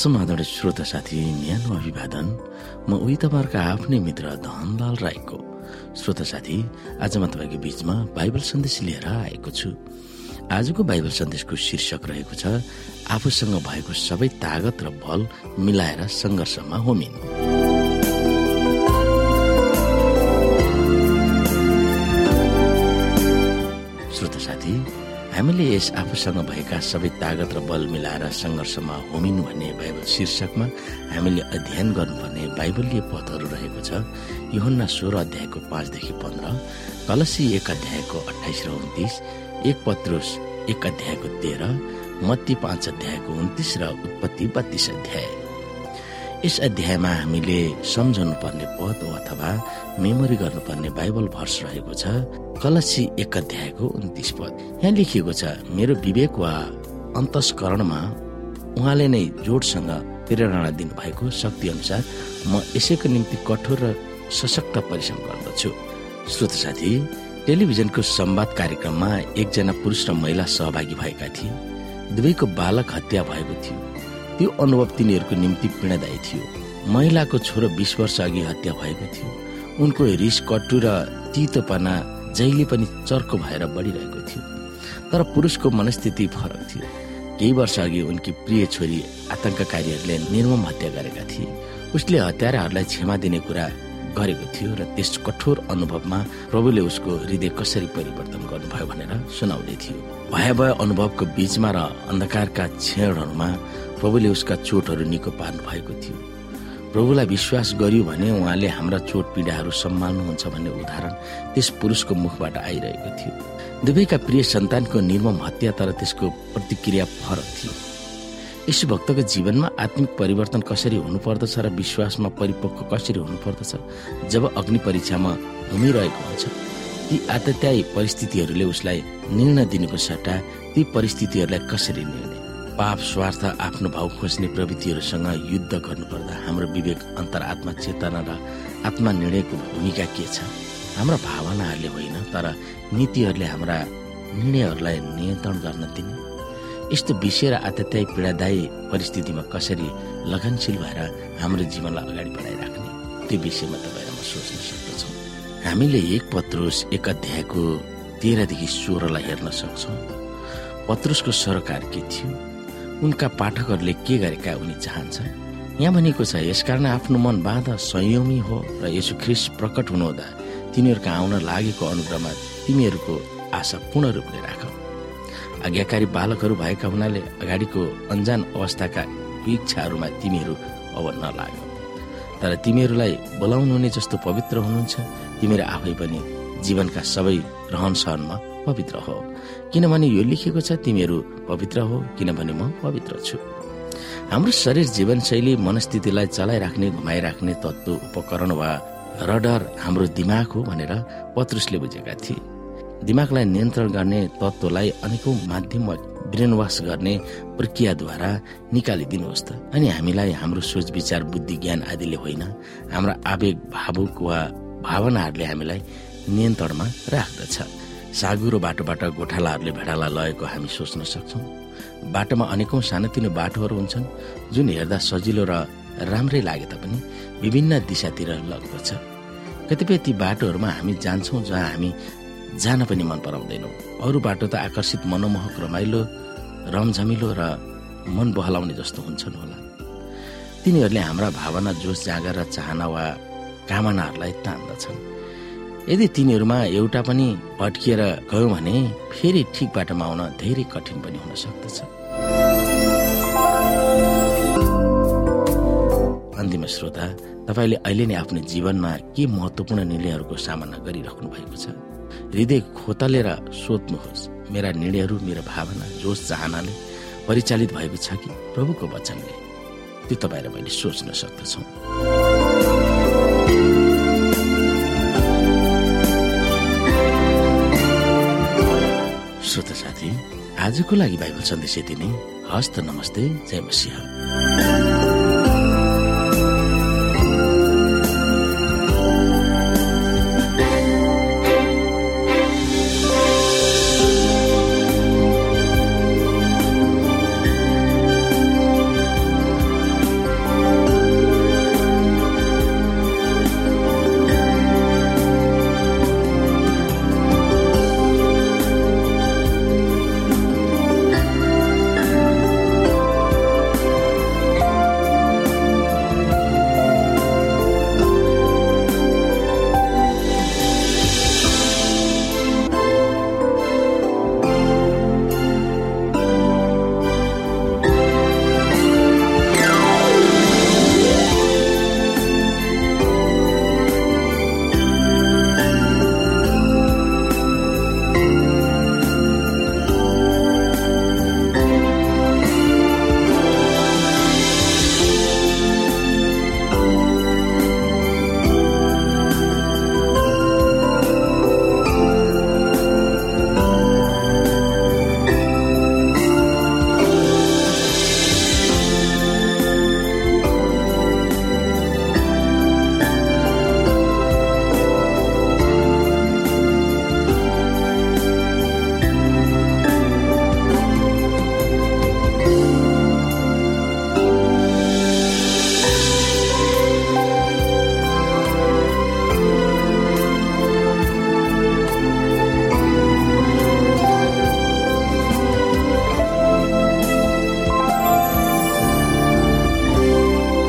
समाधान श्रोता साथी न्यानो अभिवादन। म उही तपाईँहरूका आफ्नै मित्र धनलाल राईको। श्रोता साथी आज म तपाईँको बीचमा बाइबल सन्देश लिएर आएको छु। आजको बाइबल सन्देशको शीर्षक रहेको छ आफूसँग भएको सबै तागत र बल मिलाएर सङ्घर्षमा होमिनु। हामीले यस आफूसँग भएका सबै तागत र बल मिलाएर सङ्घर्षमा होमिनु भन्ने बाइबल शीर्षकमा हामीले अध्ययन गर्नुपर्ने बाइबलीय पदहरू रहेको छ। योहन्ना सोह्र अध्यायको पाँचदेखि पन्ध्र कलसी एक अध्यायको अठाइस र उन्तिस एक पत्रुस एक अध्यायको तेह्र मत्ती पाँच अध्यायको उन्तिस र उत्पत्ति बत्तीस अध्याय। यस अध्यायमा हामीले सम्झाउनु पर्ने पद अथवा मेमोरी गर्नुपर्ने बाइबल भर्स रहेको छ कलसी एक अध्यायको उन्तिस पद। यहाँ लेखिएको छ मेरो विवेक वा अन्तस्करणमा उहाँले नै जोडसँग प्रेरणा दिनुभएको शक्ति अनुसार म यसैको निम्ति कठोर र सशक्त परिश्रम गर्दछु। श्रोत साथी टेलिभिजनको संवाद कार्यक्रममा एकजना पुरुष र महिला सहभागी भएका थिए। दुवैको बालक हत्या भएको थियो। त्यो अनुभव तिनीहरूको निम्ति पीडादायी थियो। महिलाको छोरो बिस वर्ष अघि हत्या भएको थियो। उनको रिस कटु र तितोपना जहिले पनि चर्को भएर बढिरहेको थियो। तर पुरुषको मनस्थिति फरक थियो। केही वर्ष अघि उनकी प्रिय छोरी आतंककारीहरूले निर्मम हत्या गरेका थिए। उसले हत्याराहरूलाई क्षमा दिने कुरा गरेको थियो र त्यस कठोर अनुभवमा प्रभुले उसको हृदय कसरी परिवर्तन गर्नुभयो भनेर सुनाउँदै थियो। भयावह अनुभवको बीचमा र अन्धकारका क्षणहरूमा प्रभुले उसका चोटहरू निको पार्नु भएको थियो। प्रभुलाई विश्वास गर्यो भने उहाँले हाम्रा चोट पीडाहरू सम्हाल्नुहुन्छ भन्ने उदाहरण त्यस पुरुषको मुखबाट आइरहेको थियो। दुवैका प्रिय सन्तानको निर्मम हत्या तर त्यसको प्रतिक्रिया फरक थियो। भक्तको जीवनमा आत्मिक परिवर्तन कसरी हुनुपर्दछ र विश्वासमा परिपक्व कसरी हुनुपर्दछ? जब अग्नि परीक्षामा घुमिरहेको हुन्छ ती आतत्यायी परिस्थितिहरूले उसलाई निर्णय दिनुको सट्टा ती परिस्थितिहरूलाई कसरी निर्णय? पाप स्वार्थ आफ्नो भाउ खोज्ने प्रवृत्तिहरूसँग युद्ध गर्नुपर्दा हाम्रो विवेक अन्तरात्मा चेतना र आत्मा निर्णयको भूमिका के छ? हाम्रा भावनाहरूले होइन तर नीतिहरूले हाम्रा निर्णयहरूलाई नियन्त्रण गर्न दिने। यस्तो विषय र आतत्याय पीडादायी परिस्थितिमा कसरी लगनशील भएर हाम्रो जीवनलाई अगाडि बढाइराख्ने त्यो विषयमा तपाईँलाई म सोच्न सक्दछौँ। हामीले एक पत्रुस एक अध्यायको तेह्रदेखि सोह्रलाई हेर्न सक्छौँ। पत्रुसको सरकार के थियो? उनका पाठकहरूले के गरेका उनी चाहन्छ? यहाँ भनेको छ यसकारण आफ्नो मन बाँध संयमी हो र यसो ख्रिस प्रकट हुनुहुँदा तिनीहरूका आउन लागेको अनुग्रहमा तिमीहरूको आशा पूर्ण रूपले राख। आज्ञाकारी बालकहरू भएका हुनाले अगाडिको अन्जान अवस्थाका इच्छाहरूमा तिमीहरू अब नलाग। तर तिमीहरूलाई बोलाउनु हुने जस्तो पवित्र हुनुहुन्छ तिमीहरू आफै पनि जीवनका सबै रहन सहनमा पवित्र हो। किनभने यो लेखिएको छ तिमीहरू पवित्र हो किनभने म पवित्र छु। हाम्रो शरीर जीवनशैली मनस्थितिलाई चलाइराख्ने घुमाइराख्ने तत्व उपकरण वा रडर हाम्रो दिमाग हो भनेर पत्रुसले बुझेका थिए। दिमागलाई नियन्त्रण गर्ने तत्वलाई अनेकौं माध्यम वा ब्रेन वास गर्ने प्रक्रियाद्वारा निकालिदिनुहोस् त। अनि हामीलाई हाम्रो सोच विचार बुद्धि ज्ञान आदिले होइन। हाम्रा आवेग भावुक वा भावनाहरूले हामीलाई नियन्त्रणमा राख्दछ। साँगुरो बाटोबाट गोठालाहरूले भेडाला लगेको हामी सोच्न सक्छौँ। बाटोमा अनेकौं सानोतिनो बाटोहरू हुन्छन् जुन हेर्दा सजिलो र राम्रै लागे तापनि विभिन्न दिशातिर लग्दछ। कतिपय ती बाटोहरूमा हामी जान्छौँ जहाँ हामी जान पनि मन पराउँदैनौँ। अरू बाटो त आकर्षित मनमोहक रमाइलो रमझमिलो र मन बहलाउने जस्तो हुन्छन् होला। तिनीहरूले हाम्रा भावना जोस जाँगर र चाहना वा कामनाहरूलाई तान्दछन्। यदि तिनीहरूमा एउटा पनि भट्किएर गयो भने फेरि ठिक बाटोमा आउन धेरै कठिन पनि हुन सक्दछ। अन्तिम श्रोता तपाईँले अहिले नै आफ्नो जीवनमा के महत्वपूर्ण निर्णयहरूको सामना गरिराख्नु भएको छ? हृदय खोतलेर सोध्नुहोस् मेरा निर्णयहरू मेरो भावना जोस चाहनाले परिचालित भएको छ कि? प्रभुको वचनले। त्यो तपाईँलाई मैले सोच्न सक्दछौँ। श्रोता साथी आजको लागि बाइबल सन्देश यति नै। हस्त नमस्ते जय मसिंह।